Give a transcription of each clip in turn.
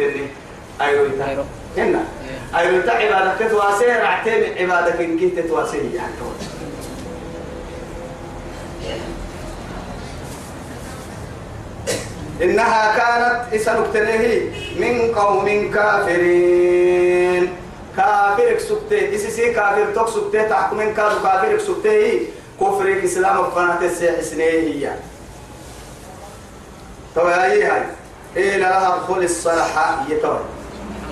تني أيرويتا أيرو. هنا أيرويتا عبادة تتواسي رعتين عبادة كنت تتواسي. يعني إنها كانت إسنك تنهي من قوم كافرين. كافر سكتة إسسي كافر توك سكتة تحكم من كافر كافر سكتة كفر الإسلام وقناة السنة هي. طبعا هي هاي. إيه لها دخول الصلاحة هي طبعا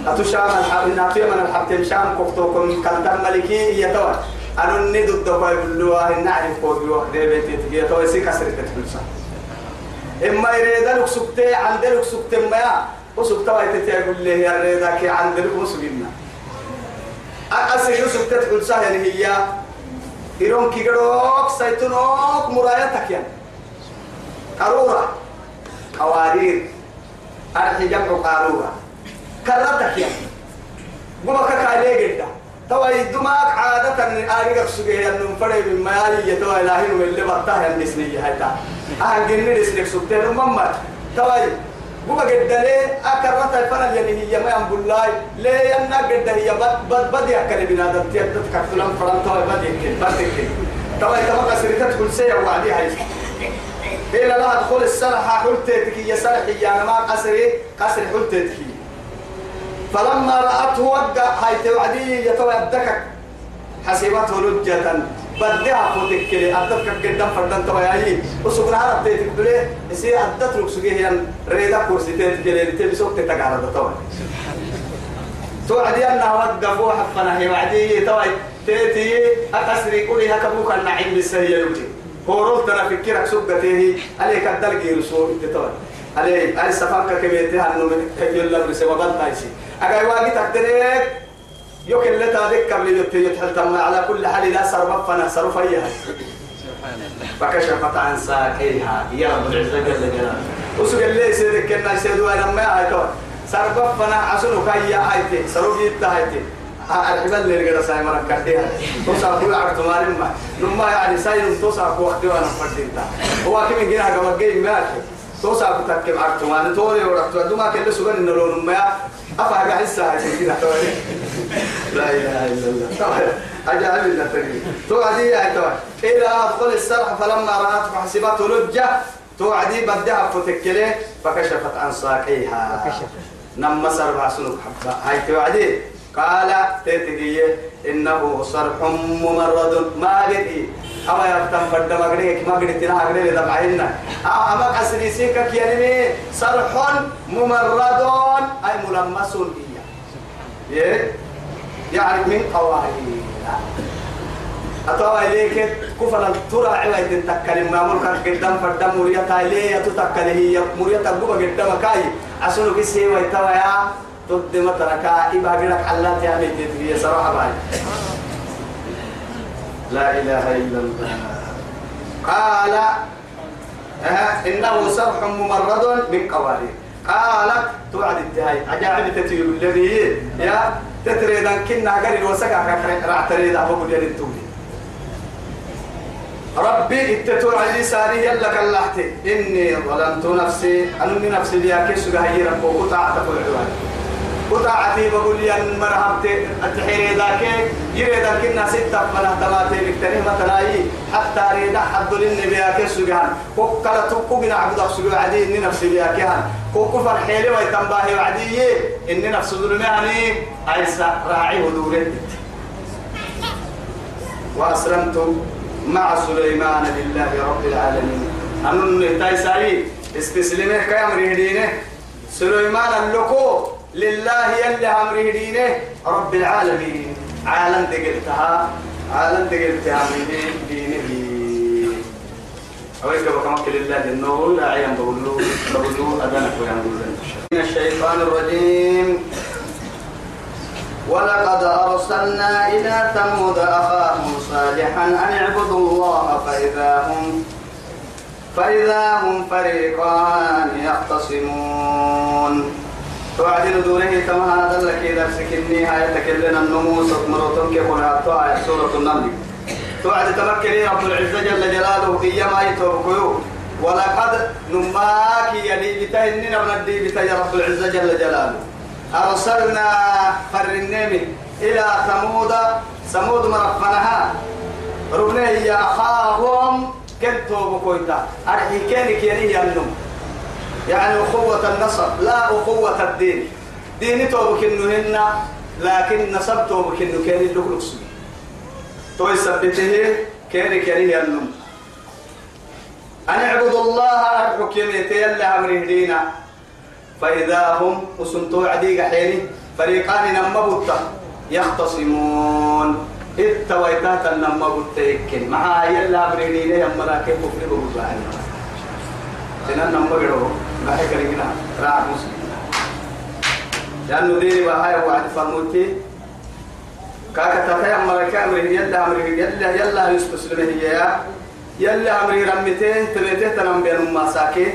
أتشام الحب ناتي من الحب تمشام كفتوكم كالتم ملكي طبعا أنا ندو الدواء يقولوا نعرف كوبي بيتي تجي طبعا سي كسر تتفلسا إما يريد لك سكتة عند لك سكتة ما وسكتة ما يتتيقول لي يا ريدا كي عند لك وسكينا أسير سكتة تقول سهل هي إيرون كيغروك سيتونوك مرايتك يعني. قارورة قوارير أرحي جمع قارورة كرتك يعني قمك كالي جدا توا يدماك عادة آريك سجيه أنهم فري من مالي يتوا إلهي واللي بطاه النسنية هايتا أهل جنين نسنك سبتين مما توا قمك جدا ليه؟ أكرت الفرن يعني هي ما ينبول لاي ليه ينا جدا هي بد بد بد يأكل بنادم تيادت كتلم فرن توا بد يكل بد يكل توا يتبقى سريتت كل سيء وعدي هاي. إلى لا أدخل السلحة حلتك يا سلحي يا ما قصري قصري حلتك فلما رأته وقع هاي توعدي يتوعدك حسبته لجة. بدها فوتك كلي أدتك قدام فردان توياي وسكر عرب تيتك بلي يصير أدت لك سجيه ين ريدا كرسي تيتك كلي تبسوك تتقارد توي توعدي أنها وقفوا حفنا هي وعدي توي تيتي أكسري كلي هكبوك النعيم بالسهية يمكن هورول ترى فكرك سبته عليك الدلقي رسول تتوي عليه أي سفاك كميتها إنه كيف يلا برسوا بنتايسي أجا واجي تقدرك يوكل لتا ذيك قبل يتي يتحل على كل حال لا سرب فنا سرب فيها. الله فكشفت عن ساقيها. يا رب العزة جل جلاله. وسق اللي سيدك كنا يسيدوا أنا ما هاي كون سرب فنا عسلو كيا هايتي سرب يتا الحبل اللي رجع ساي مرة كرديها توسع كل عرض مالين ما. نما يعني ساي توسع كل وقت وأنا فردينتا هو كم جينا قبل جاي مات. توسع كتك عرض مالين توري ورحت دوما كل سجن إنه لون ما أفا حسا كده توري لا إله إلا الله. أجعل الله تريد. توعدي يا توعد إلى أدخل السرح فلما رأت فحسبته لجة. توعدي بدها فتكله فكشفت عن ساقيها. نما سرع سنك حبة هاي توعدي قال تتجي إنه صرح ممرد. ما بدي. أما يفتن فرد ما قريك ما قريت تنا قريت دمعينا أما قصري سيكا كياني صرح ممرد. أي ملمس هي يعني من قوارير أتوا إليك كفر ترى عوائد تتكلم. ما ملك قدام فردم مريتا إليه تتكلم هي مريتا قوة قدام كاي. أسنو كسي ويتوا يا تد متركا إبا قلك حلات يعني تتبيه صراحة باي لا إله إلا الله. قال أه إنه صرح ممرد من قوارير. قالت توعد التهاي أجاعب تتيب الذي يا تتريد أن كنا قريب وسكا راح تريد أبو بليل التولي ربي اتتور علي ساري يلا كاللحتي إني ظلمت نفسي. أنني نفسي ليا كيسو هيرا وقطع تقول عوان قطعتي بقول لي أن مرحبت التحيري ذاك؟ يريد أن ستة فلا تماتي بكتنه متلاي حتى ريد حد للنبي كيسو جهان وكلا تقوقنا عبد أخسو عدي إني نفسي ليا كهان كوكو فرحيلي ويتنباهي وعدي إني نفسي ظلماني عيسى راعي ودورت وأسلمت مع سليمان لله رب العالمين. أنن تايساي استسلمه كامر هدينه سليمان اللقو لله يلي أمر هدينه رب العالمين. عالم دقلتها عالم دقلتها من دينه أويك بكمك لله لأنه لا عيان بقولوا بقولوا أدنك وينقول من الشيطان الرجيم. ولقد أرسلنا إلى ثمود أخاهم صالحا أن اعبدوا الله فإذا هم فإذا هم فريقان يختصمون. توعدين دوره كما هذا لك إذا سكني هاي تكلنا النموس مرتون كيف نعطوا سورة النمل. توعد تمكني رب العزة جل جلاله إيما يتوقعوا ولقد نماك يدي بتهننا من الدي بتا رب العزة جل جلاله. أرسلنا فرنمي إلى ثمود ثمود مرفنها. ربني أخاهم كنتو بكويتا أرحي كيني كيني ينم يعني أخوة النصب لا أخوة الدين. ديني توبك إنه لكن نصب توبك إنه كيني اللي توي سبته كيني كيني ينم. أن اعبدوا الله أرحك يميتي يلا أمره دينا. فإذا هم وسنتوا عديق حيني فريقان نمبوتا يختصمون. اتويتات النمبوتا يكن مع يلا أمره دينا يمنا كيف كفر بوزعين تنان نمبوتا بحي كريمنا راع مسلم لأنه ديني بهاي وعد فرموتي كاكا تفايا ملكا أمره يلا أمره يلا يلا يسبسلمه يا يلا أمري رمتين تبيته تنم بين مساكين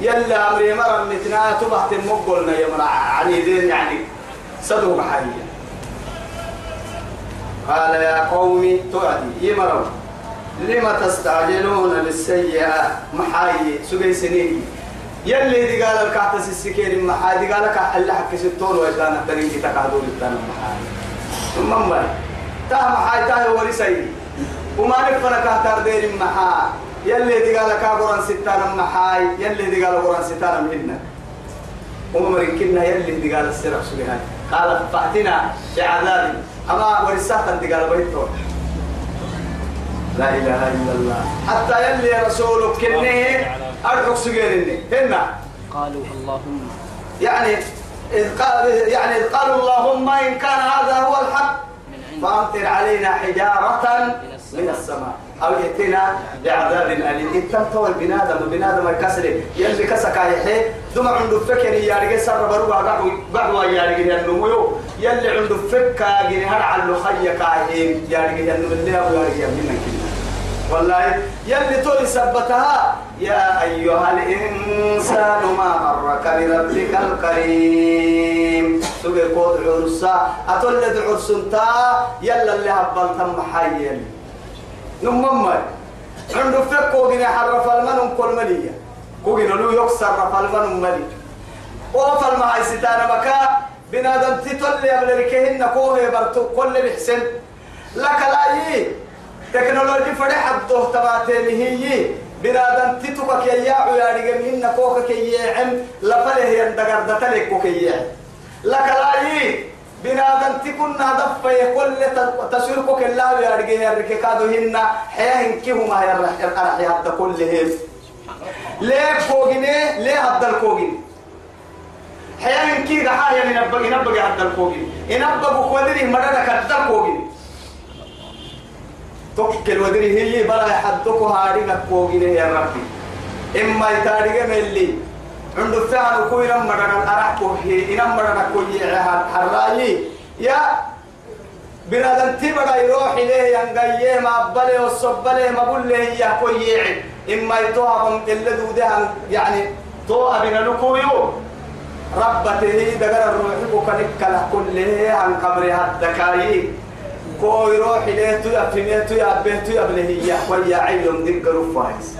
يلا أمري ما رمتنا تبحت مقولنا يا مرا عنيدين يعني صدق حاليا قال يا قوم تعدي يمروا لما تستعجلون بالسيئة محاي سجي سنين يلي دي قال الكعتس السكين محاي دي قال اللي حكي ستون وإدانا تريني تقعدون الدانا محاي ثم ما تا محاي تا ورسي وما نفنا كهتر دير محا يلي دي قال كابران ستانا محاي يلي دي قال قرآن ستانا منا ومر كنا يلي دي قال السرع سبحان قال فأتنا بعذاب أما ورساتا دي قال بيتو لا إله إلا الله. حتى يلي رسولك كنه أرحق سجيرني هنا. قالوا اللهم. يعني إذ قال يعني إذ قالوا اللهم إن كان هذا هو الحق فأمطر علينا حجارة من السماء. أو يأتينا بعذاب أليم. إن تنتوى البنادم البنادم الكسر. يلي كسك يحيي دم عنده فكر يارجع سر بروع قعو قعو يارجع النمو يلي عنده فكر جنهار على خيك عهين يارجع النمو اللي أبو يارجع منك والله يلي تولي سبتها يا أيها الإنسان ما غرك بربك الكريم. سوى قود عرسا أتولد عرسنتا يلا اللي هبلت محيل نمم عنده فك وجنا حرف المن كل ملية. كوجنا له يكسر رف المن ملي وفل ما هي ستانا بكا بنادم تتولي قبل ركهن كوه برتو كل بحسن لك لا تكنولوجي فرح الضوء تباتي هي بنادم تتوكك يا ياعو يا رجمهن كوكك يعم لفله يندقر دتلك كوك يعم لك لا يي بنادم تكون هدف كل تسيركك الله يا رجيه الركادو هن حياه كهما يا يا كلهم ليه فوقني ليه هذا الكوغين حياه كي غحايا ينبغي ينبغي هذا الكوغين ينبغي قدري مدرك هذا الكوغين توكل ودري هي بلا حدك هاريك كوغين يا ربي إما يتاريك ملي عنده فعل كوي لما رجع أرحكو هي إنما رجع كوي حراي يا بنادم تبغى يروح إليه ينقيه ما بله والصبله ما بله يا كوي إما يتوهم اللي دودها يعني تو أبنا لكويو ربته دقر الروح وكنك كله عن قبرها الدكاي كوي روح إليه تو يبنيه تو يبنيه تو يا عيون فايز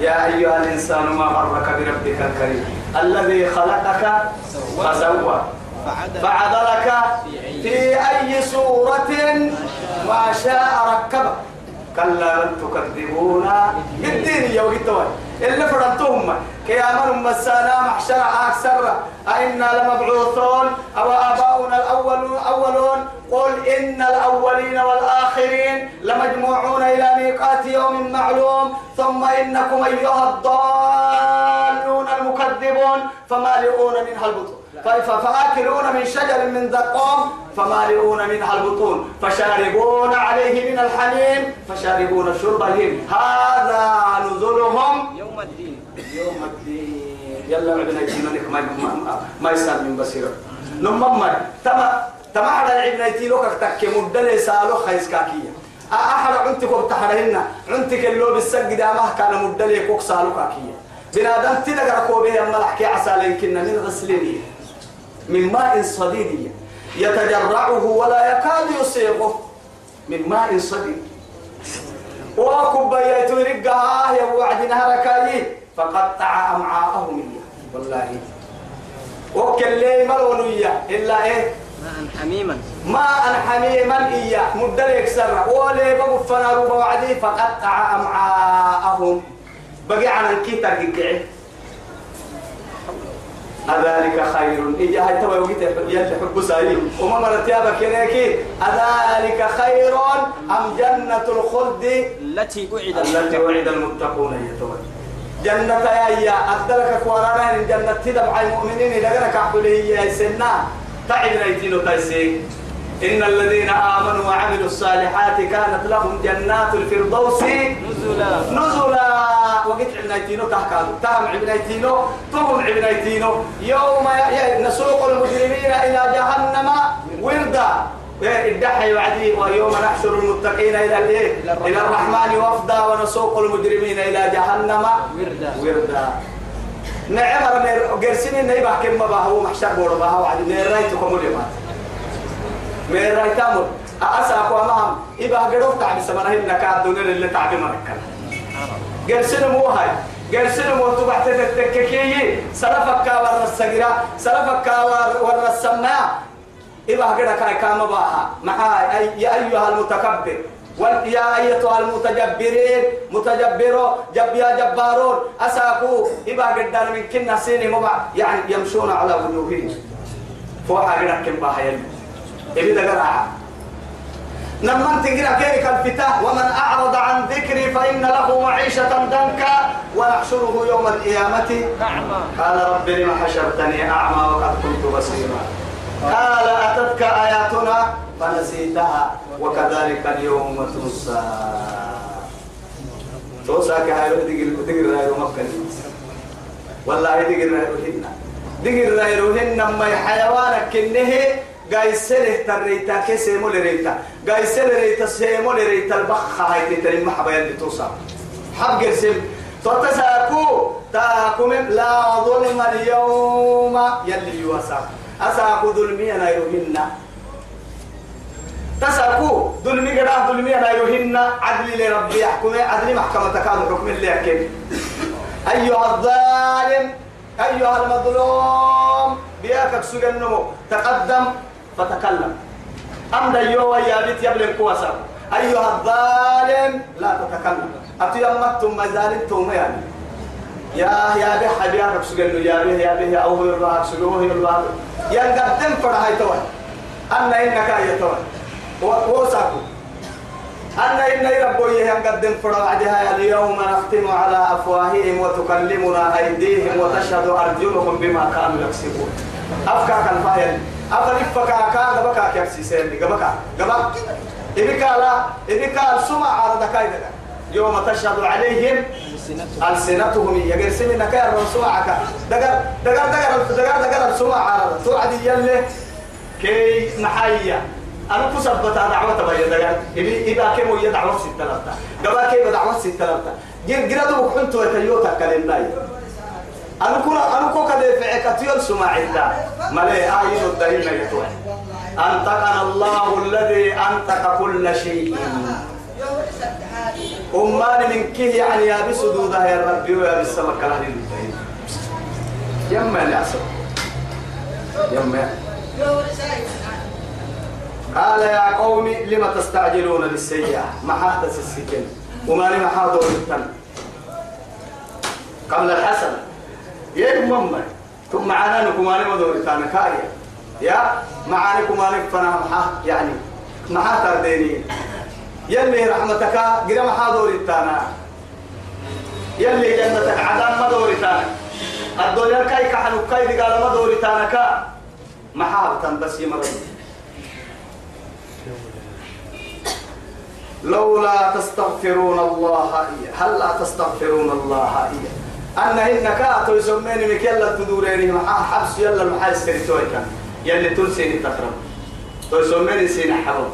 يا أيها الإنسان ما غرك بربك الكريم. الذي خلقك فسوى فعدلك في أي صورة ما شاء ركبك كلا بل تكذبون بالدين يا وقتوي اللي فرنتهم. كيامن مسانا محشر أكثر أئنا لمبعوثون أو آباؤنا الأولون أولون قل إن الأولين والآخرين لمجموعون إلى ميقات يوم معلوم ثم إنكم أيها الضالون المكذبون فمالئون منها البطون. فآكلون من شجر من زقوم فمالئون منها البطون. فشاربون عليه من الحميم فشاربون شرب الهيم. هذا نزلهم يوم الدين. يوم الدين. يلا عندنا ما, ما يسأل من بصيرة. نمم ما تما تما على عندنا يتيلوك تك مدل سالو خيس كاكية. أحد عنتك وبتحرهن عنتك اللي بالسجد ما كان مدل كوك سألو كاكية. بنادم تلقى كوبيه أما لحكي عسى كنا من غسلينيه من ماء صديد. يتجرعه ولا يكاد يصيغه. من ماء صديد. وكبيت رقها يا وعد نهركاي. فقطع امعاءهم والله وكلي ملونية إلا إيه؟ ماء حميما. ماء حميما إيا مدلك سرع. ولي بقوا فناروا بوعدي فقطع أمعاءهم. بقي عن الكيتا قيقعي أذلك خير. إيجا هاي توا يوجد يلي حب وما مرت يا بكريكي أذلك خير أم جنة الخلد؟ التي وعد التي وعد المتقون هي توا جنة يا يا أدلك كوارانا إن جنة تدبع المؤمنين كانك أحبله هي سنة. تعب نيتينو تايسيك إن الذين آمنوا وعملوا الصالحات كانت لهم جنات الفردوس نزلا. نزلا. وقت عنايتينو تحكام تام عنايتينو تهم عنايتينو يوم نسوق المجرمين إلى جهنم وردا. الدحي وعدي ويوم نحشر المتقين إلى الإيه؟ إلى الرحمن. وفدا ونسوق المجرمين إلى جهنم. وردا. وردا. نعم مير قرسين النيبة كم بها محشر بورو بها وعدي مير رايتكم اليوم مير رايتامر أساقوا معهم إبا قدوك تعبي سمنا هنا كادونين اللي تعبي مركنا قرسين مو هاي. قرسين مو تبعت تتككي سلفك ور السجرة سلفك ور ور السماء إبا قدك هاي كام باها. مع أي يا أيها المتكبر. وال- يا أيتها المتجبرين. متجبرون جب يا جبارون. أساقوا إبا قدان من كنا سيني مبع يعني يمشون على وجوههم. فوحا قدك كم باها يلي. إبدا قرعا لما تقرأ كيف الفتاة. ومن أعرض عن ذكري فإن له معيشة ضنكا ونحشره يوم القيامة. أعمى. قال رب لم حشرتني أعمى وقد كنت بصيرا. قال أتتك آياتنا؟ فنسيتها وكذلك اليوم تنسى. توسى كهاي دقر دقر رايرو مكة. والله دقر رايرو هنا. دقر رايرو هنا ما حيوانك كنه قايسله تريتا كسيمو لريتا. قايسله ريتا سيمو لريتا. البخ هاي تتري محبا يلي توصل حب قرسم فتساكو تاكم لا ظلم اليوم يلي يوسع. أساكو ظلمي أنا يروهن. تساكو ظلمي قدا ظلمي أنا يروهن. عدل لربي يحكم عدل محكمة كان حكم اللي يحكم. أيها الظالم أيها المظلوم بياك سجنمو تقدم فتكلم. أم يو يا بيت يبلن كواسا. أيها الظالم لا تتكلم. أتيمتم ما زالتم يعني. يا يا به حبيبك سجنو يا به يا به أو الله سجوه الله يا قدم فرحي توي أن إنك يا توي وساكو أن إن ربي هم قدم فرعدها اليوم نختم على أفواههم وتكلمنا أيديهم وتشهد أرجلهم بما كانوا يكسبون. أفكاك الفايل أفل فكا كان بكا كيفسي سيدي بكا بكا إبكا لا. إبكا السمع على دكايدك. يوم تشهد عليهم ألسنتهم. يقول سمنا كير سمعك. دقر دقر دقر دقر دقر السمع على توعدي يلي كي محيا أنا كسبت دعوة بيا. دقر إبي إبا كم ويا دعوة ستة لفتا قبل كيف دعوة ستة لفتا جير جرادو كنت وتيوتا كلمناي. أنا كنا أنا كو كده في عكتيل سمع الله ملأ آية الدليل يتوه. أنطقنا الله الذي أنطق كل شيء. أمان من كه يعني يا بسدودها يا ربي ويا بالسمك كلام يما يا عسل يما قال يا قوم لم تستعجلون بالسيئة ما حدث السكن وما لم حاضر التن قبل الحسن يا ماما ثم معانا نكما لم دور كايا يا معانا كما فنا محا يعني محا ترديني يلي رحمتك قرم حاضر التانا. يلي جنتك عدم ما دور تانا الدنيا كاي كحلو كاي قال ما دور تانا كا محابة بس يمرض لولا تستغفرون الله هل لا تستغفرون الله أن إنك أتو يسميني مك تدوريني. مع حبس يلا المحاي سكرتوي كان يلي تنسيني تقرب تو يسميني سين حرم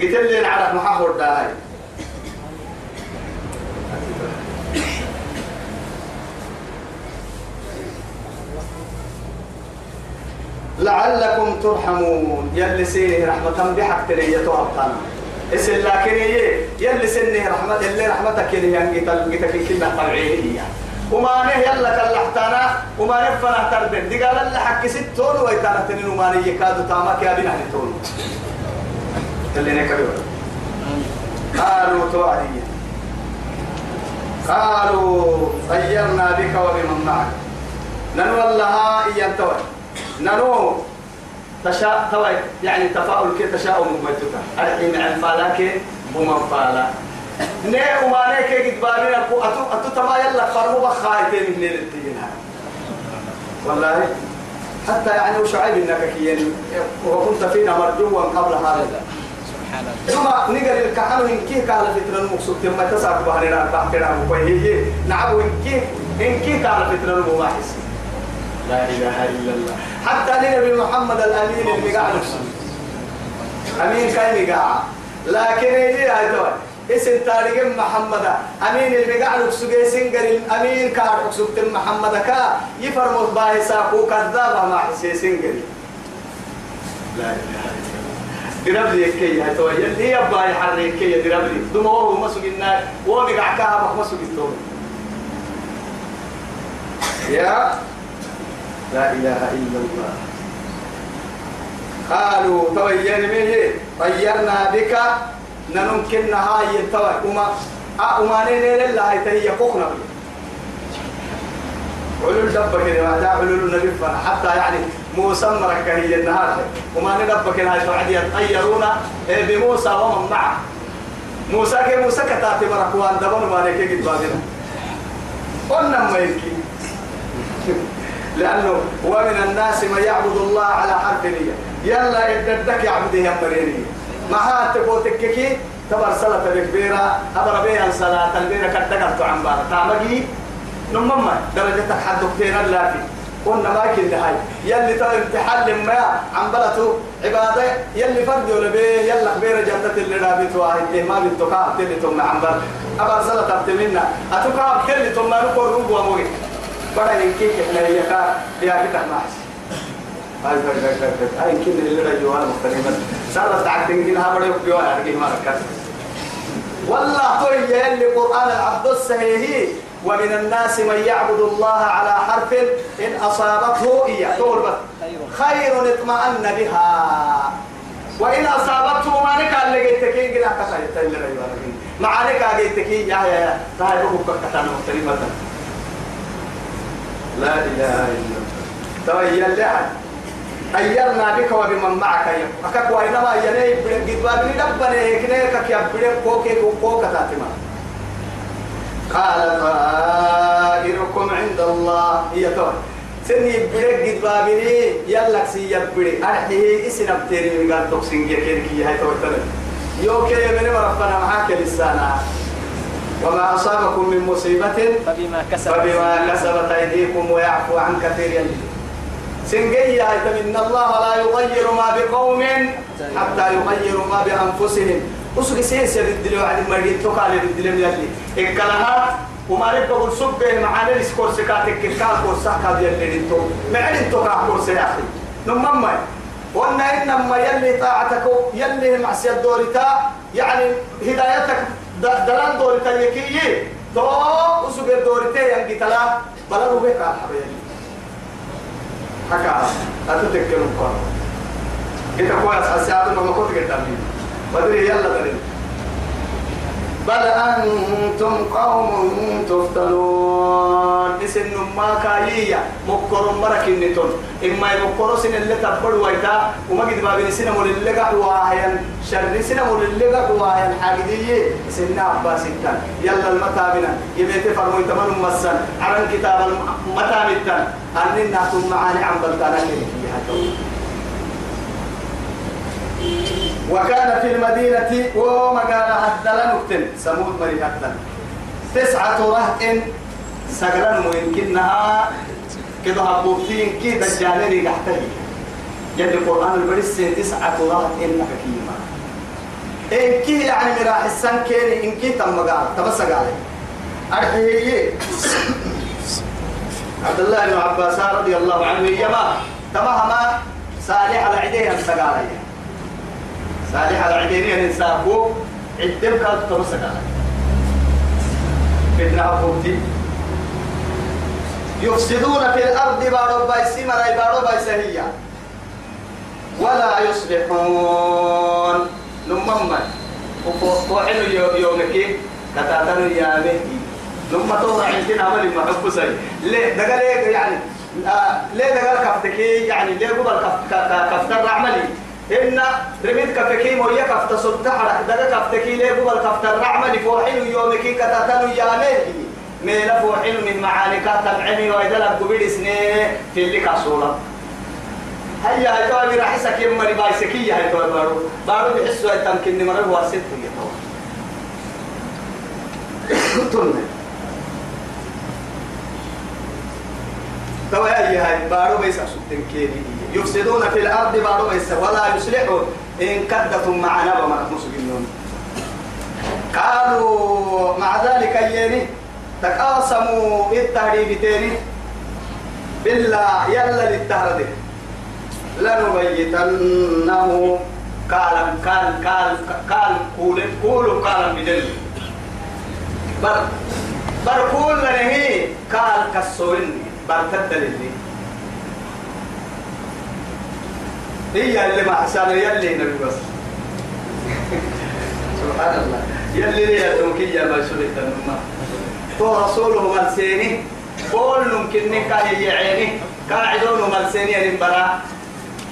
قلت لي نعرف محاور داهي لعلكم ترحمون. يلي سيني رحمة بحق تريتو أبطانا اسل لكن يلي سنه رحمة اللي رحمتك اللي يعني قتل قتل كنا طبيعية وما نه يلا كلحتنا وما نفنا تردن دي قال الله حكي ستون ويتانا تنين وما نه يكادو تامك يا بنا نتون. اللي نكبر قالوا توعدي قالوا طيرنا بك وبمن معك. ننو الله إيان توي ننو تشاء توي يعني تفاؤل كي تشاء ممتتا الحين عن فالاك ومن فالا umane ke gid babina ko atu atu tama yalla farmu bakhaite min lil الدين والله حتى يعني وشعيب إنك كيان وكنت فينا مرجوا قبل هذا. ثم نقل الكحل إن كي قال فترة المقصود. ثم تسعك بحرنا بحرنا وكويه نعم إن كي إن كي قال فترة المباحث. لا إله إلا الله. حتى لنبي محمد الأمين اللي قاعد. أمين. كان قاعد. لكن يجي هاي اسم تاريخ محمد. أمين اللي قاعد سجى سنجر الأمين كار سكت محمد كا. يفرموا باهسا كو كذاب ما حسي سنجر لا الله. دربلي كي هاي توي يلي يبا يحرك كي دربلي دموه ما سجنا وبقع كها ما سجنا يا لا إله إلا الله. قالوا تويّن به طيرنا بك ننمكن هاي التوى أما نين الله تهي قخنا علول دبك كده ما علول النبي حتى يعني موسى مرك هي النهار. وما ندبك هاي بعد يطيرون بموسى ومن معه. موسى كي موسى كتاتي مرك وان دبن ما لك قد بابنا. قلنا ما يمكن. لأنه ومن الناس من يعبد الله على حرف نية. يلا يددك يعبده يا مريني ما ها تبوتككي تبر صلاة بكبيرة أبر بيها صلاة البيرة كتكت عن بار تعمقي؟ نمما درجتك حد كتير اللافي قلنا ما كنا هاي يلي تو امتحان ما عن بلته عبادة يلي فرد ولا بيه يلا كبيرة جنة اللي رابط واحد ما بنتوكا تلي عن بر أبر صلاة تبتمنا أتوكا تلي تم نقول روب وموي بڑا يمكن إحنا هي كا يا كده ماس هاي هاي هاي هاي هاي. يمكن اللي رجوا أنا مختلفا صار تعال تنقلها بڑا يبقى ارجع ما ركز. والله تو اللي قرآن العبد السهيه ومن الناس من يعبد الله على حرف إن أصابته إياه. توربت خير اطمأن بها. وإن أصابته ما نكا كي جنا كسر رجوا ما نكا كي. يا يا يا. تاي بقول كتانا مختلفة لا إله إلا الله. توي اللعن أيرنا بك وبمن معك يا أكاك وإنما يلي قد بابني دبني. نيكك يا بدي كوكي كوكا تاتما قال طائركم عند الله. هي توي سني قد بابني. يلا سي يبدي أرحيه إسن بتيري قال توكسين كيرك هي توي توي يوكي من ربنا معاك لسانا وما أصابكم من مصيبة؟ فبما كسبت. فبما كسبت أيديكم ويعفو عن كثير سنجي إن الله لا يغير ما بقوم حتى يغيروا ما بأنفسهم. وسوق سيس يدلوا على المريض تقال يدلوا يلي إكلها وما رب بقول سبه معانا السكور سكاتك كال كورسا كاد يلي انتو. كا كورسا يا أخي نمما وأنا إنما يلي طاعتك يلي معصية دورتا يعني هدايتك دلان دورتا يكي تو وسوق دورتا ينقي تلا بلا روبك حبيبي. حكا أتتكلم قرار إذا كويس حسيات ما كنت قدامي. بدري يلا دري بل أنتم قوم تفتنون. اسم ما كايية. مكر مرك النتون إما يمكر سن اللي تبر ويتا وما قد بابين سنة مول اللي قد واهيا. شر سنة مول اللي قد واهيا. حاجدية سنة عباس التان يلا المتابنا يبيت فرمو تمن مسن عرن كتاب المتابتان أننا معاني عن بلتانا كده وكان في المدينة وما قال هدلا نكتن سمود مري هدلا تسعة رهط سقرا ويمكنها كده هبوبتين كده الجانري قحتهي جد القرآن البرس تسعة رهط إنك كيما. إن كي يعني مراح السن كيني إن كي تم قال تبس قال أرحيه عبد الله بن عباس رضي الله عنه يما تمهما صالح على عديه السقاليه صالح على عديني نساكو عدم كانت تمسك على بدنا أفوتي يفسدون في الأرض بارو بايسي مرأي بارو بايسهية ولا يصلحون. نمما وحلو يومك كتاتنو يا مهدي نمما توضع عندنا عمل ما حب سي ليه؟ دقا ليه يعني آه ليه دقا كفتك يعني ليه قبل كفتر عملي إن رميت كفكي مويا كفت صدح دقا كفتك ليه قبل كفتر عملي فوحلو يومك كتاتنو يا مهدي ميلا فوحلو من معانكات تبعني وإذا لك قبل سنين في اللي كسولا هيا هاي تو راح يسك يوم مري بايسكية هاي تو بارو. بارو بحسوا هاي تمكن مرة هو ست هي تو تون تو هاي بارو بيس سوتن كيري يفسدون في الأرض بارو بيس ولا يصلحون إن كدتم معنا وما مسلمون قالوا مع ذلك يني تقاسموا التهريب تاني بالله يلا للتهرده لنبيتنه. قال قال قال قال قول قول قال بدل. بر بر قول لنهي. قال كسوين بر تدلني هي اللي ما حسان يلي نبي بس. سبحان الله. يلي لي يتوكي ما سليت النما تو رسوله مرسيني قول ممكن كاي يعيني قاعدون مرسيني البراء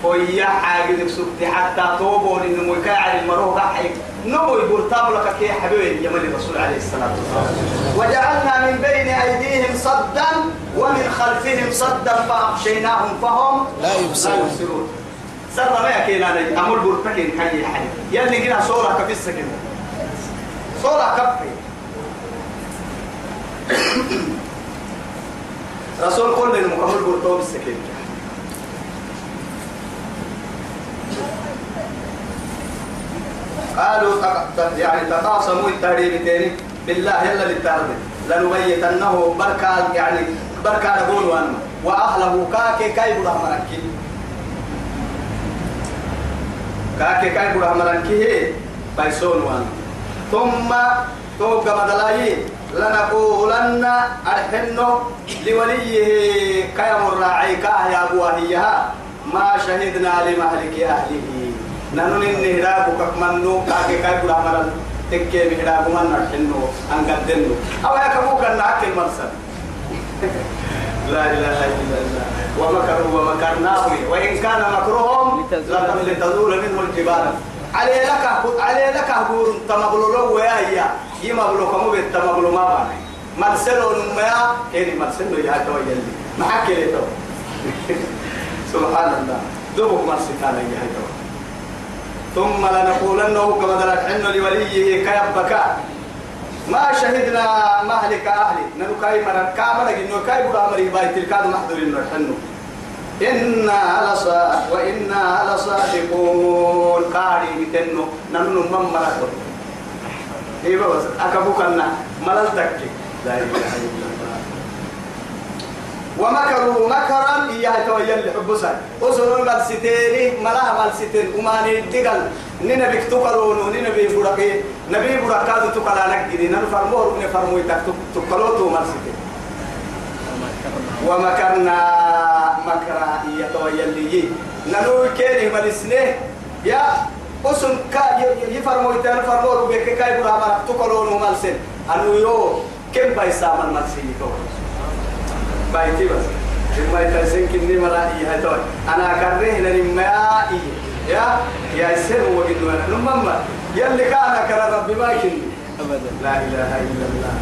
ويا حاجة سكتي حتى توبون إنه مكاعر المروه قحي نمو يقول تابلك كي حبيبي يا ملي الرسول عليه الصلاة والسلام وجعلنا من بين أيديهم صدا ومن خلفهم صدا فأغشيناهم فهم لا يبصرون سر ما يكين أنا أمر برتكين كي حي يلي كنا صورة كفي السكن صورة كفي رسول كل المكمل برتو بالسكين قالوا يعني تقاسموا التهريب تاني. بالله يلا للتهريب. لنبيتنه بركة يعني بركة نقول وأنا وأهله. كاكي كاي بلا مركي كاكي كاي بلا مركي بايسون وأنا ثم توقع مدلاي لنقولن أرحنه لوليه. كيم الراعي كاه يا أبوه ما شهدنا لمهلك أهله. نانو نين هرابو كمنو كاكي كاي بلا مرل تكي مهرابو من نرحنو أنقدنو أو يا كمو كان نعك المرسل لا إله إلا الله ومكروا ومكرناه وإن كان مكرهم لتزول منه الجبال علي لك علي لك هبور تمغلو ويا هي يمغلو كمو بيت تمغلو ما باني مرسلو نميا كيري مرسلو يا تو يلي ما حكي لي تو سبحان الله دوبك مرسلتانا يا تو ثم لنقولنه كما دلت حن لوليه كيبك ما شهدنا مهلك أهلي. ننو كاي مرن كامل إنه كاي برا مري باي تلكاد محضر إنه حنو إنا لصا وإنا لصادقون. قاري بتنو ننو من مرق إيه بس أكبوك أن ملل تكي. لا إله إلا الله. ومكروا مكرا إياه تويل حبسا أسرون قد ستيني ملاها قد ستين وما ندقل نينا بك تقلون نينا بي برقي نبي برقاد تقلا نقدي. ننو فرمور من فرمو يتك تقلوتو مال ستين ومكرنا مكرا إياه تويل لي. ننو كيري مالسنه يا أسن كا يفرمو يتان فرمور بك كاي برا ما تقلون مال سن أنو يو كم بايسا من سيني بايتي بس ما يتسين كني مرائي هتوي أنا كره لما يا يا سر وجد وأنا نمما يلي كان كره ربي ما كني أبدا لا إله إلا الله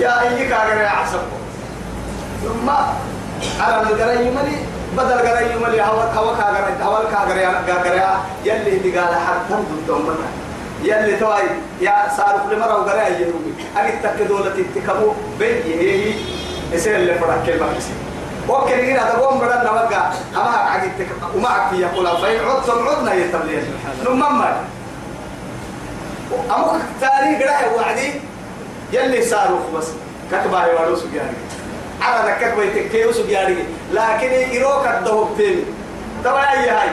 يا أيك كاغر يا عصب ثم على الجري يملي بدل جري يملي هوا هوا كاغر هوا كاغر يا كاغر يلي اللي قال حتى ضدهم بنا يلي توي يا صار كل مرة وقرا يروي أجد تكدولة تكمو بيجي هي يصير اللي فرق كلمة كسي وكل هنا تقوم بدل نوقع أما عقد تك ومعك يقول فإن عدتم عدنا يتبلين نمما أمك تاريخ رأي وعدي يلي صاروخ بس كتبا يوارو سجاري. على ذكك بيتكيو سجاري. لكن يروك الدهب تيمي طبعا أي هاي؟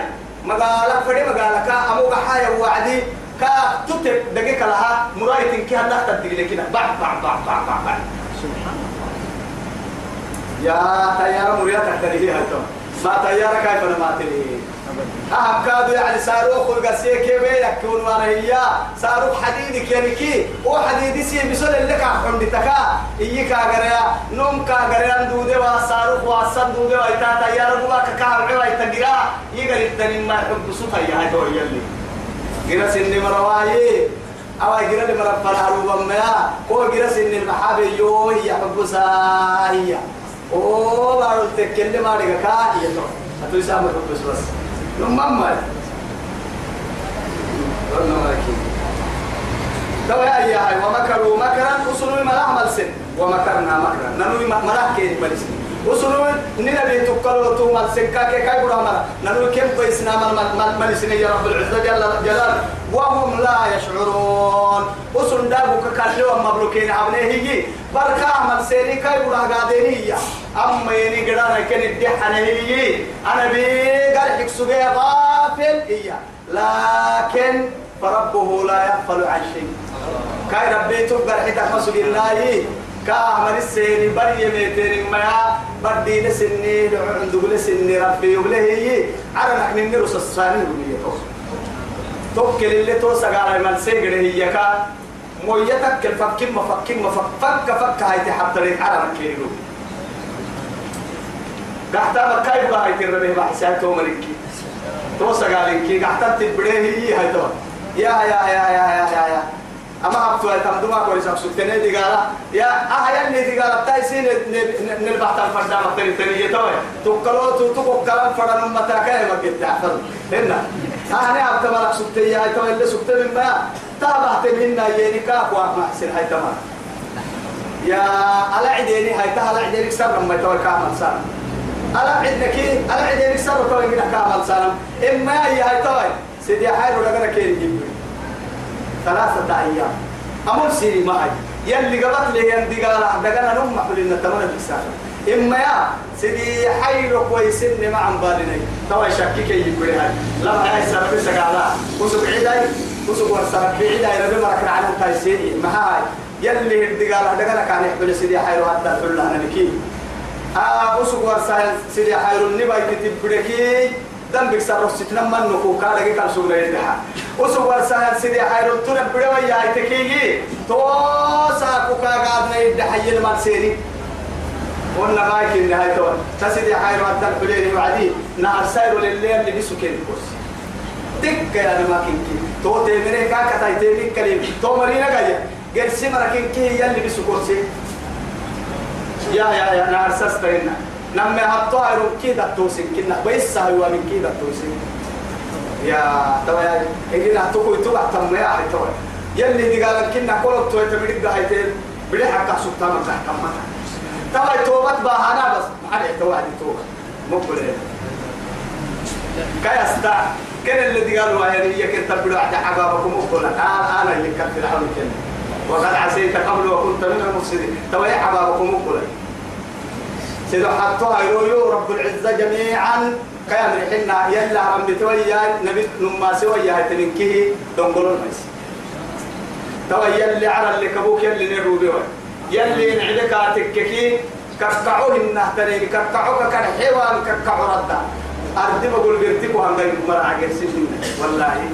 مقالة فري مقالة كا أموك حاجة وعدي كا تتك دقيقة لها. مرأيتين كي هلا تدقي كده. بعد بعد بعد بعد بعد. يا تيار مريتك تريه هاتو ما تيار كيف ما تريه أهم كادو يعني صاروخ والقسية كيف يكون وأنا هي. صاروخ حديدك يعني كي هو حديدي سي بسول اللي كحكم بتكا إيي كاغريا. نوم كاغريا دودة وصاروخ وصل دودة ويتا تيار بوا كاغريا ويتا جرا يقري التنين ما يحب بسوطة يا هاي تو يلي. جرا سن مرواي. أو جرا مرة فرحوا بميا كو جرا سن المحابة يو هي حب أوه بارو تكلم عليك كا هي تو أتوي سامر حب بس نمما تو يا يا ومكروا مكرا وصلوا ما نعمل سن ومكرنا مكرا ننوي مراه كين بلسن وصلوا ننبي تقلوا تو مال سن كاكي كاي برا مرا ننوي كم بيسنا مال مال ملسن يا رب العزة جل جلاله وهم لا يشعرون. وصل دابو ككالوا مبروكين عبنه هي بركة عمل سيري كاي برا قاديني هي أما يني قدانا كن الدحنا هي أنا بيقال حكسوبي غافل هي لكن فربه لا يغفل عن شيء. كاي ربي تبقى حتى مسجد الله. كأعمل السيني بري ميتين ما بدي لسني عندو لسني ربي وبله على نحن نرس الصاني وليه توكل اللي توسع على من سيجر هي كا. مويتك الفك ما فك ما فك فك فك هاي تحط لك على مكينو قحتا مكاي بقى هاي تربيه بحساته ملكي توسع على كي قحتا تبريه هي هاي تو يا يا يا يا يا يا يا. أما هبتوا تمدوا كوري سبسوتني دي قالا يا أهيا اللي دي قالا تايسين نلبحت الفردة مقتني تني يتوي تقلو تتوقع كلام فرن متاكا ما قد تعفر هنا. أنا هبت ملك سبتي هاي توي اللي سبتي من ما تابعت منا يني كاك وما حسن هاي تمام. يا على عديني هاي تها على عدينك سر ما توي كامل سر. على عدنك على عدينك سر توي من كامل سر. إما هي هاي توي سيدي حيرو لقنا كين جيبوي ثلاثة أيام. أمر سيري معي. يلي قبط لي يندي قال دقنا نم محلنا تمنى بسان إما يا سيدي حيرو كويسن مع بالنا توا شكك يقول هاي. لما هاي سرب سقالا وسوق عداي وسوق ورسرب عداي ربي مركنا عنهم تايسيني ما هاي. يلي يندي قال دقنا كان يحمل سيدي حيرو حتى تقول لنا نكين آه وسوق ورسرب سيدي حيرو النبي كتب بدكي دم بيكسر رصتنا من نكو كارك كان سوق يدها. وسوق سهل سيدي حيرو تنا بدوا يا تكيجي تو ساكو كاغاد نيد حي المرسيني قلنا ما يمكن هاي تو تسيدي حيرو عدل بليل وعدي نار سيرو لليل اللي بيسكن كرسي دك يا ما كنكي تو تمرين كاكا تاي تمرين كليم تو مرينا جاية قرسي مركين كي يلي بيسو كرسي يا يا يا نار سستينا نمي هبطوا عيرو كيدا توسين كنا بيسا هو من كيدا توسين يا توا يا إني نحتوكو يتوقع تم يا حي توا يلي دي قال كنا كل توي تبريد هايتين بدي حكا سلطان ما تحكم ما توا توبت بهانا بس ما عليه توا دي توبة. مقبل كاي استا كان اللي قالوا هي كنت على حبابكم مقبل أنا أنا اللي كنت الحول كن وقد عسيت قبل وكنت من المفسدين. توا يا حبابكم مقبل سيدو حطوها يو رب العزة جميعا. كيام رحنا يلا عم بتويا نبي نما سوى يا تنكيه دونغولون ميس. توا يلي على اللي كبوك يلي نروبي يلي نعدك تككي كركعوه النهترين كركعوك كان حيوان كركعو ردا. أردي بقول بيرتكو هم غير مرة سنين والله.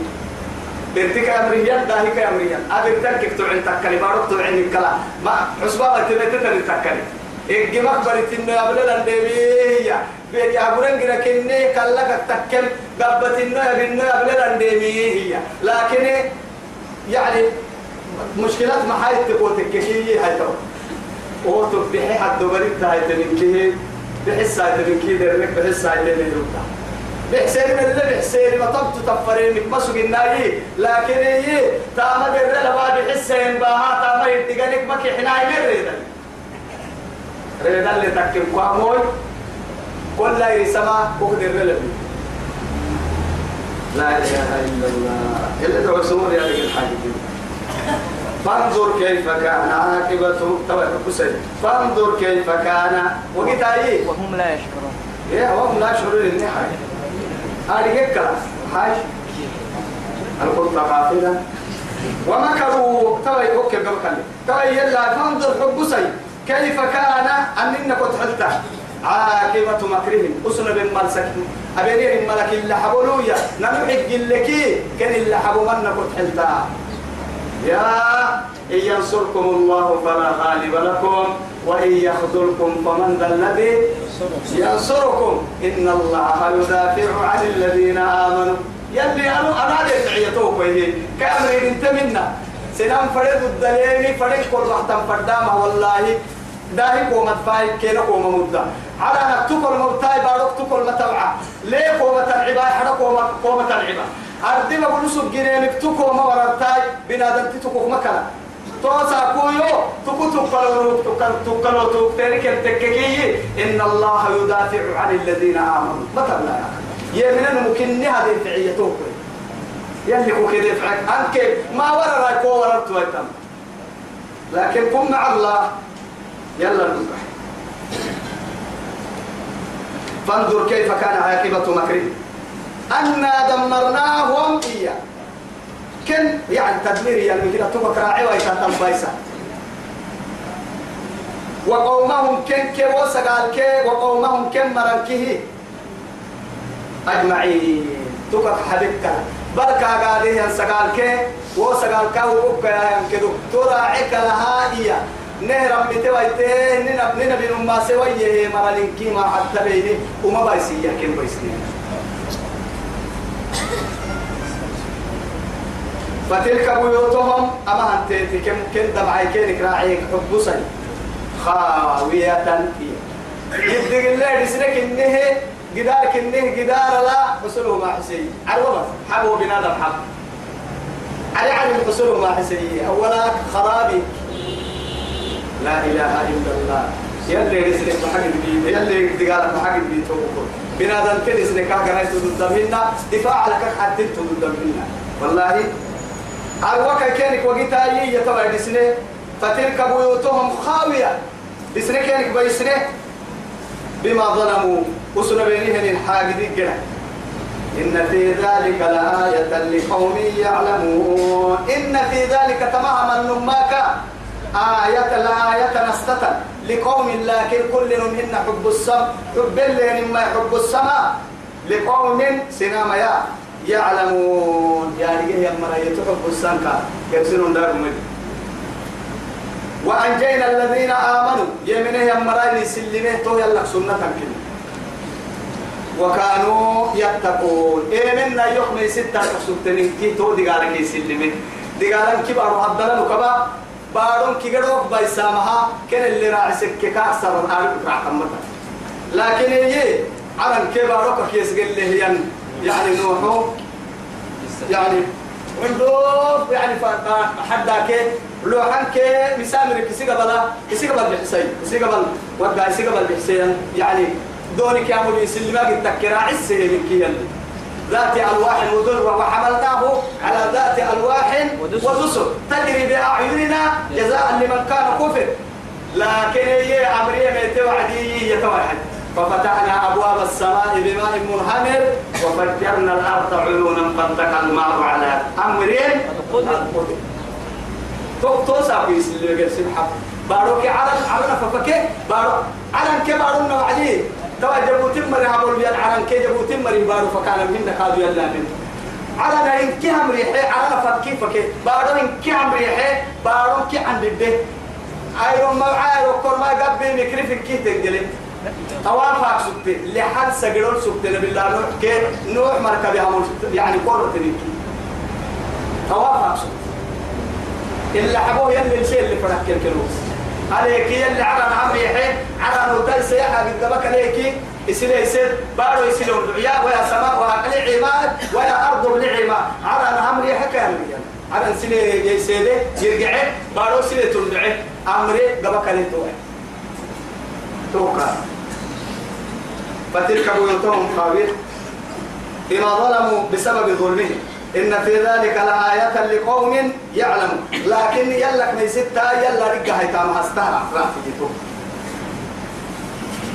بيرتك أمريان داهي كأمريان. أبرتك كتوعن تكلي ما ربطو عين الكلام ما حسبا تبتتني تكلي. إيه مقبرة إنه قبل الأندمية بيري أقولن كنا كني كلا كتكل قبت إنه إنه قبل الأندمية لكن يعني مشكلات ما هاي تقول تكشي هاي تو. هو تبحي حد بريد هاي تنكيه بحس هاي تنكيه درك بحس هاي تنكيه بحسين من اللي بحسين ما طبت تفرين ما سوق الناي لكن هي تاما در لبا بحسين باها تاما يدقنك ما كحنا يمرد ريدا اللي تكن قاموي كل لا يسمع وقدر رلبي لا إله إلا الله. إلا دعو سمور يا لك الحاجة فانظر كيف كان عاقبة تبع كسي فانظر كيف كان. وقت إيه وهم لا يشعرون. إيه هم لا يشعرون إني حاجة هذه هيك حاجة القطة قافلة ومكروا. تبع يوكل قبل تبع يلا فانظر حب سي كيف كان؟ أننا كنت حلتا عاقبة مكرهم. أسنا بن ملسك. أبيني ملك إلا حبولويا نمحق لكي كان إلا حبو من كنت حلتا. يا إن ينصركم الله فلا غالب لكم وإن يخذلكم فمن ذا الذي ينصركم. إن الله يدافع عن الذين آمنوا. يلي أنا أنا دعيتوك وهي كأمرين انت منا. سنام فرد الدليل فرد كل رحتم فردامة والله. داهي قومة فاي كينا قومة مدة. على نكتوك المبتاي بارك توك المتوعة ليه قومة العبا حدا قومة قومة العبا أردي ما بقول جنينك توك وما ورتاي. بنادم تتوك مكلا. توسا كويو. تكو تكلو تكلو تكلو تكترك التككي إن الله يدافع عن الذين آمنوا. مثلا يا يمنا ممكن هذه الفعية يلي كو كده يفعك. أنك ما ورا رايكو ورا تويتم لكن كن مع الله. يلا نصبح فانظر كيف كان عاقبة مكرهم أنا دمرناهم إياه. كن يعني تدمير يعني كده تبقى راعي ويتاتم بايسا وقومهم كن كي وسقال كي وقومهم كن مرنكه. أجمعين. تبقى حبيبك. بركة قاعدين سقال كي وسقال وبقى يعني كده تراعيك لها إياه. نهر متى ويته ننا ننا بين ما سوية مرالين ما حتى بيني وما بايسي كم بايسي. فتلك بيوتهم أما أنت كم كم دمعي كينك راعيك حبسي خاوية يدق الله يسرك إنه جدارك إنه جدار لا حصله ما حسي عروة حبوا بنادم حب. علي علي حصله ما حسي أولا خرابي. لا إله إلا الله. يلي رسلك بحق البيت يلي دقالك بحق البيت بنادم كده سنك كاكا تدد منا دفاع لك حتى تدد منا والله الوكا كانك وقتا يتوى بسنة؟ فتلك بيوتهم خاوية. بسنة كانك بيسنة؟ بما ظلموا. وسن بينهم الحاجدين كده إن في ذلك لآية لقوم يعلمون. إن في ذلك تماما نماك آية لآية نستة لقوم لكن كل منهن حب السم حب اللي مما يحب السماء. لقوم سنام يا يعلمون. يعني هي مراية حب السنكا يكسرون دار مجد وأنجينا الذين آمنوا. يمنه يمراي سلمة تو يلا سنة كده وكانوا يتقون. إيه منا يحمي ستة سبتنين كي تو دقالك يسلمه دقالك كبار عبدالله نكبا بارون كي قدوك بايسامها كان اللي راعي سكي كأكثر الآلب راح لكن يجي عرن كباروك كيس قال لي يعني نوحو يعني عندوف يعني حداك لو حنك مسامر كسي قبل كسي قبل بحسين كسي قبل وقع كسي قبل بحسين يعني دونك يا مولي سلماك التكرا عسه لك ذات ألواح وذر وحملناه على ذات ألواح ودسر. تجري بأعيننا جزاء لمن كان كفر. لكن هي أمرية ميت وعدي يتوحد ففتحنا أبواب السماء بماء منهمر وفجرنا الأرض عيونا فالتقى الماء على أمرين توسع في سلوك السبحة باروك على على ففكه. بارو على كبارو نوعدي توا جبوت مري عمل بيان على كي جبوت مري بارو فكان من كادو يلا من. على إن كهم ريحة على فكي فكي بارو إن كهم ريحة بارو كي عند الده أيرو ما عايرو كل ما قبل مكرف كي تنجلي توافق سبت لحد سجلون سبت نبي الله نوح كي نوح مركب يعمل يعني قرة تنيكي توافق سبت. إلا حبوه يلي الشيء اللي فرق الكلوس عليك يلي عرن عمري حين عرن ودل سياحة قدامك عليك يسير يسير بارو يسير الدعياء ويا سماء ويا عماد ويا أرض بالعماد عرن عمري حكى عرن سيلي يسير يرجع بارو سيلي تندعي عمري قبك عليك توقع. فتلك بيوتهم خاوية بما ظلموا بسبب ظلمهم. إن في ذلك لآية لقوم يعلمون. لكن يلك من ستة يلا رجع هيتام هستها. رافيته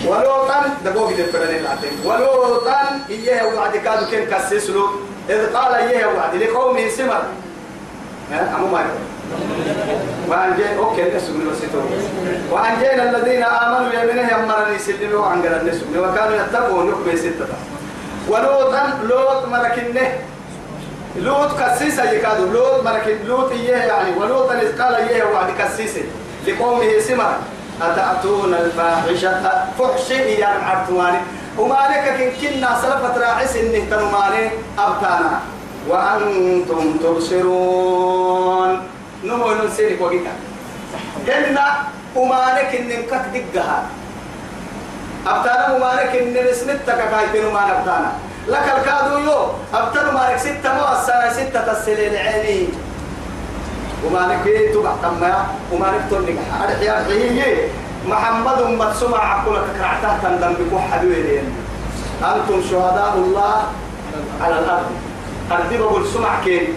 ولوطا دقوق دي فرن العتين ولوطا إيه وعد كادو كن كسسلو إذ قال إيه وعد لقوم سمر. أمو ما وأنجينا أوكي نسوي نسيتو وأنجينا الذين آمنوا يمنه يمرني سلموا عن قال النسوي وكانوا يتقون يقبل ستة. ولوطا لوط مركنه لوط كسيسة يكادو. لوط مركن لوط إيه يعني؟ ولوطا إذ قال إيه وعد كسيسة؟ لقومه سمر أتأتون الفاحشة؟ فحش يا عرتواني وما لك كنا سلفت راعس إنه تنماني أبتانا. وأنتم تبصرون. نمو نسيرك وقتا كنا وما لك إن كت دقها أبتانا وما لك إن نسنتك كايتين وما نبتانا لك الكادو يو أبتانا ما لك ستة مؤسسة ستة السليل عيني. وما لك تبع تما وما لك تنك أرحي أرحي محمد أمت سمع عقلك كرعته تندم بكو حدوين أنتم شهداء الله على الأرض. أرضي بقول سمع كين؟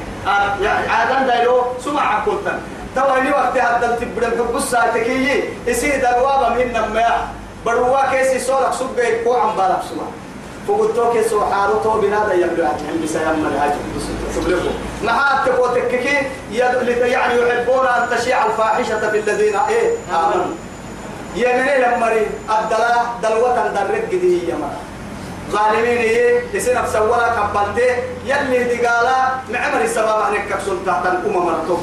عادان دايلو سمع عقلتن تواني وقت هذا تبرم بقصة تكيي. يصير دروابا من نما بروا كيسي صورك سبه كو عم بالك سمع. فقلتو كيسو حارو تو بنادا يبدو عن بسيام الهاج سبلكم ما تبو تككي؟ يعني يحبون أن تشيع الفاحشة في الذين إيه؟ آمنوا يمني لمري. الدلا دلوة درك دي يا مرا. ظالمين إيه يصير نفس ولا قبلته يلي دقالا معمر السبب عنك كبسول تحت الأمم مرتو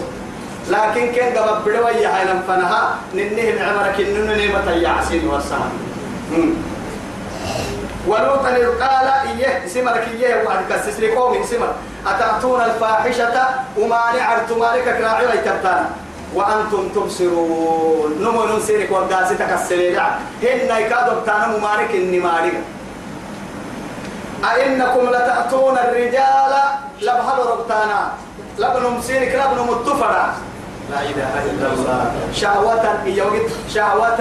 لكن كان قبل يا هاي فنها ننه معمرك إنه نعمة يعسين والسلام ولوطا إذ قال إيه سمرك إيه وعد كسس لقوم سمر أتأتون الفاحشة؟ وما نعرت مالك كراعي ويتبتانا وأنتم تبصرون. نمو ننسيرك وقاسي تكسرين هن يكادوا بتانا ممارك إني مارك أئنكم لتأتون الرجال؟ لبهل ربتانا. لبن مسيرك لبن متفرا. لا إله إلا الله. شهوة يوجد شهوة.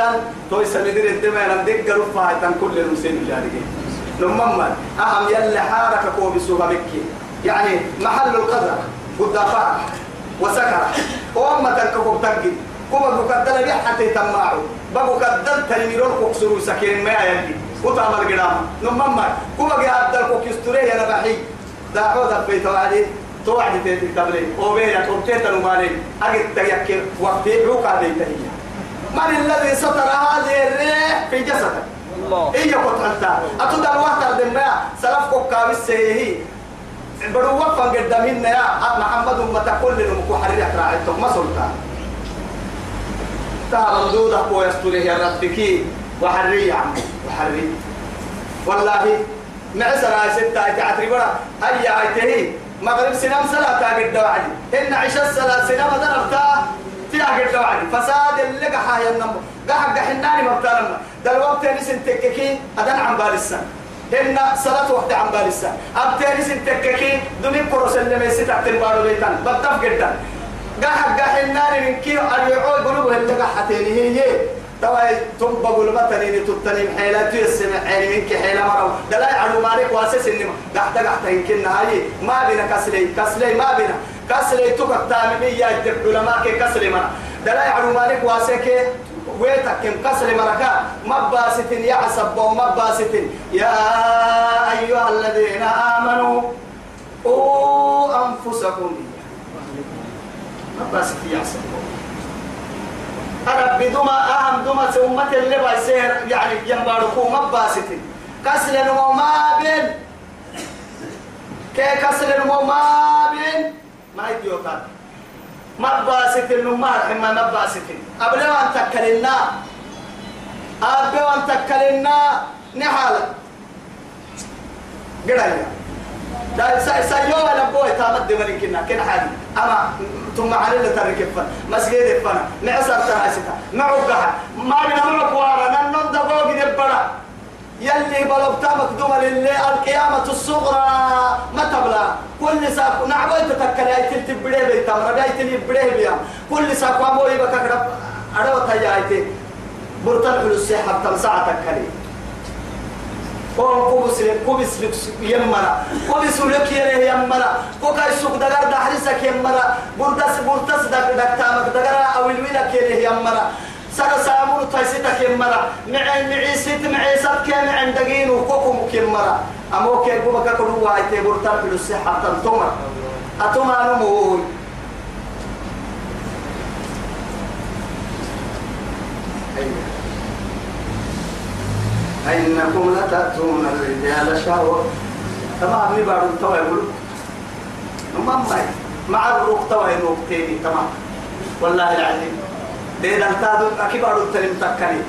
توي سمدر الدماء لم دق رفعة كل المسلمين جارجين نمما أهم يلي حارك كوب سوها بكي يعني محل القدر قد وسكر. وأما تنكبك تنكي كما بقدر بي حتى تماعو بقو قدر تنميرون كوكسرو سكين ما يلي وتعمل قدام نمما كما قدر كوكستوري يا نبحي. داعو دبي توعدي توعدي تيتي تبلي وبيا تبتيت نماني أجد تيكي وقتي عوكا دي تهيا من الذي ستر هذه الريح في جسدك الله. إيه قلت أنت؟ أتود الوقت الدماء سلف كاوي سيهي بدو وقفا قدامين يا. محمد أمة كل نمكو حرية راعيتك ما سلطان تعال مدودة هو يستره يا ربكي وحرية عم وحرية والله مع سنة ستة تعتري برا. هيا عيته مغرب سنام سنة تاقد دوعدي إن عشاء سنة ما دربتا تاقد دوعدي فساد اللي قحا ينمو قحا قحناني مبتالما دلوقت نسن تككي أدن عن بالسنة إن صلاة وقت عن بالسا أبتاني سنتككي دمي كروس اللي ميسي تحت البارو بيتان. بطف جدا قاح النار من كيو أريعو قلوبه اللي قاحتيني هي توا تم بقول بطني تتني حيلة تيسمع عيني منك حيلة مرو دلا يعلو مالك واسس إنما قاحت قاحت يمكن هاي. ما بينا كسلي. كسلي ما بينا. كسلي تقع تامي يا جب علماء كسلي منا دلا يعلو مالك واسك ويتك كم كسر مركا مباسط يعصب ومباسط يا أيها الذين آمنوا قوا أنفسكم. مباسط يعصب أنا بدما أهم دما أمة اللي بيسير يعني ينباركوا مباسط كسر نمو ما بين. كي كسر نمو ما بين ما يديوكا مباسط النمار إما مباسط قبل أن تكلنا قبل أن تكلنا نحالة قرأي. دا سيوم أنا بوي تامد من كنا. كنا حالي. أما ثم على اللي تركب فن مسجد فن معصر تهاستا معوقها ما بنا معقوارا ننن دقوق دبرا يلي بلغتا مقدومة لله القيامة الصغرى. ما تبلا كل ساق نعبوي تتكلي؟ أي تلتي بڑے بيتا مرد أي تلي بڑے بيا. كل ساق واموي بكا كرب اڑو تايا أي تي. برتن حلوسي حتى ساعة تكلي. كون كوبس كوبس يمرا كوبس لك يلي يمرا كوكا السوق دغار دحرسك يمرا برتس برتس دك دك تامك دغار أو الويلك يلي يمرا سر سامور تيسيتا كمرة. معي معي ست معي سب كان عندقين وكوكم كمرة. أمو كيف بما كنوا وايتي برتر في الصحة تنتمر أتما نموي. أينكم لتأتون الرجال شهوة. تمام أبني بارو توا يقول مما مع الروق توا ينوقتيني تمام. والله العظيم. دين التادو أكبر التلم تكني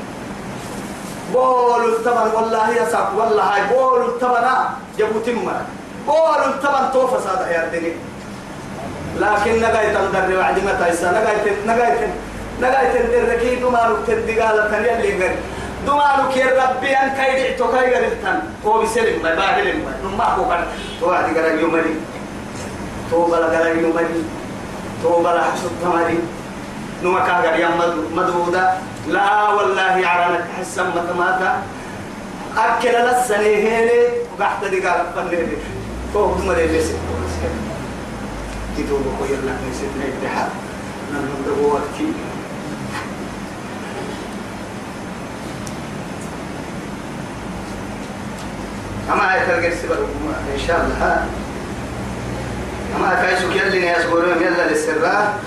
بول التمن والله يساق والله هاي بول التمن جبو تمر بول التمن توفى صاد يا الدنيا لكن نجاي تندر وعد نجاي نجاي تندر ركيد ما نكتر دجالة تانية اللي غير دمانو كير ربي أن كاي تو كاي غرتان هو بيسلم ما باهلم ما هو كان تو عادي غير يومري تو بلا غير يومري تو بلا حسب تماري. نما كاغر يا مدودا. لا والله عرانك حسن متماتا. أكل لسنة هيني وقحت دي قال فنيني فوق دمري ليس. تدوب خويا لك نسيت الاتحاد نحن ندوب وقتي أما هاي تلقى إن شاء الله. أما كايسو كيالي ناس قولون يلا للسراء.